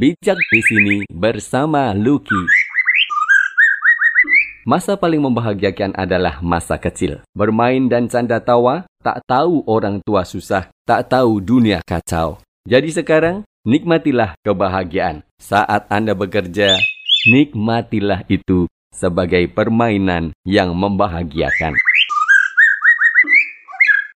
Bijak di sini bersama Lucky. Masa paling membahagiakan adalah masa kecil. Bermain dan canda tawa, tak tahu orang tua susah, tak tahu dunia kacau. Jadi sekarang, nikmatilah kebahagiaan. Saat Anda bekerja, nikmatilah itu sebagai permainan yang membahagiakan.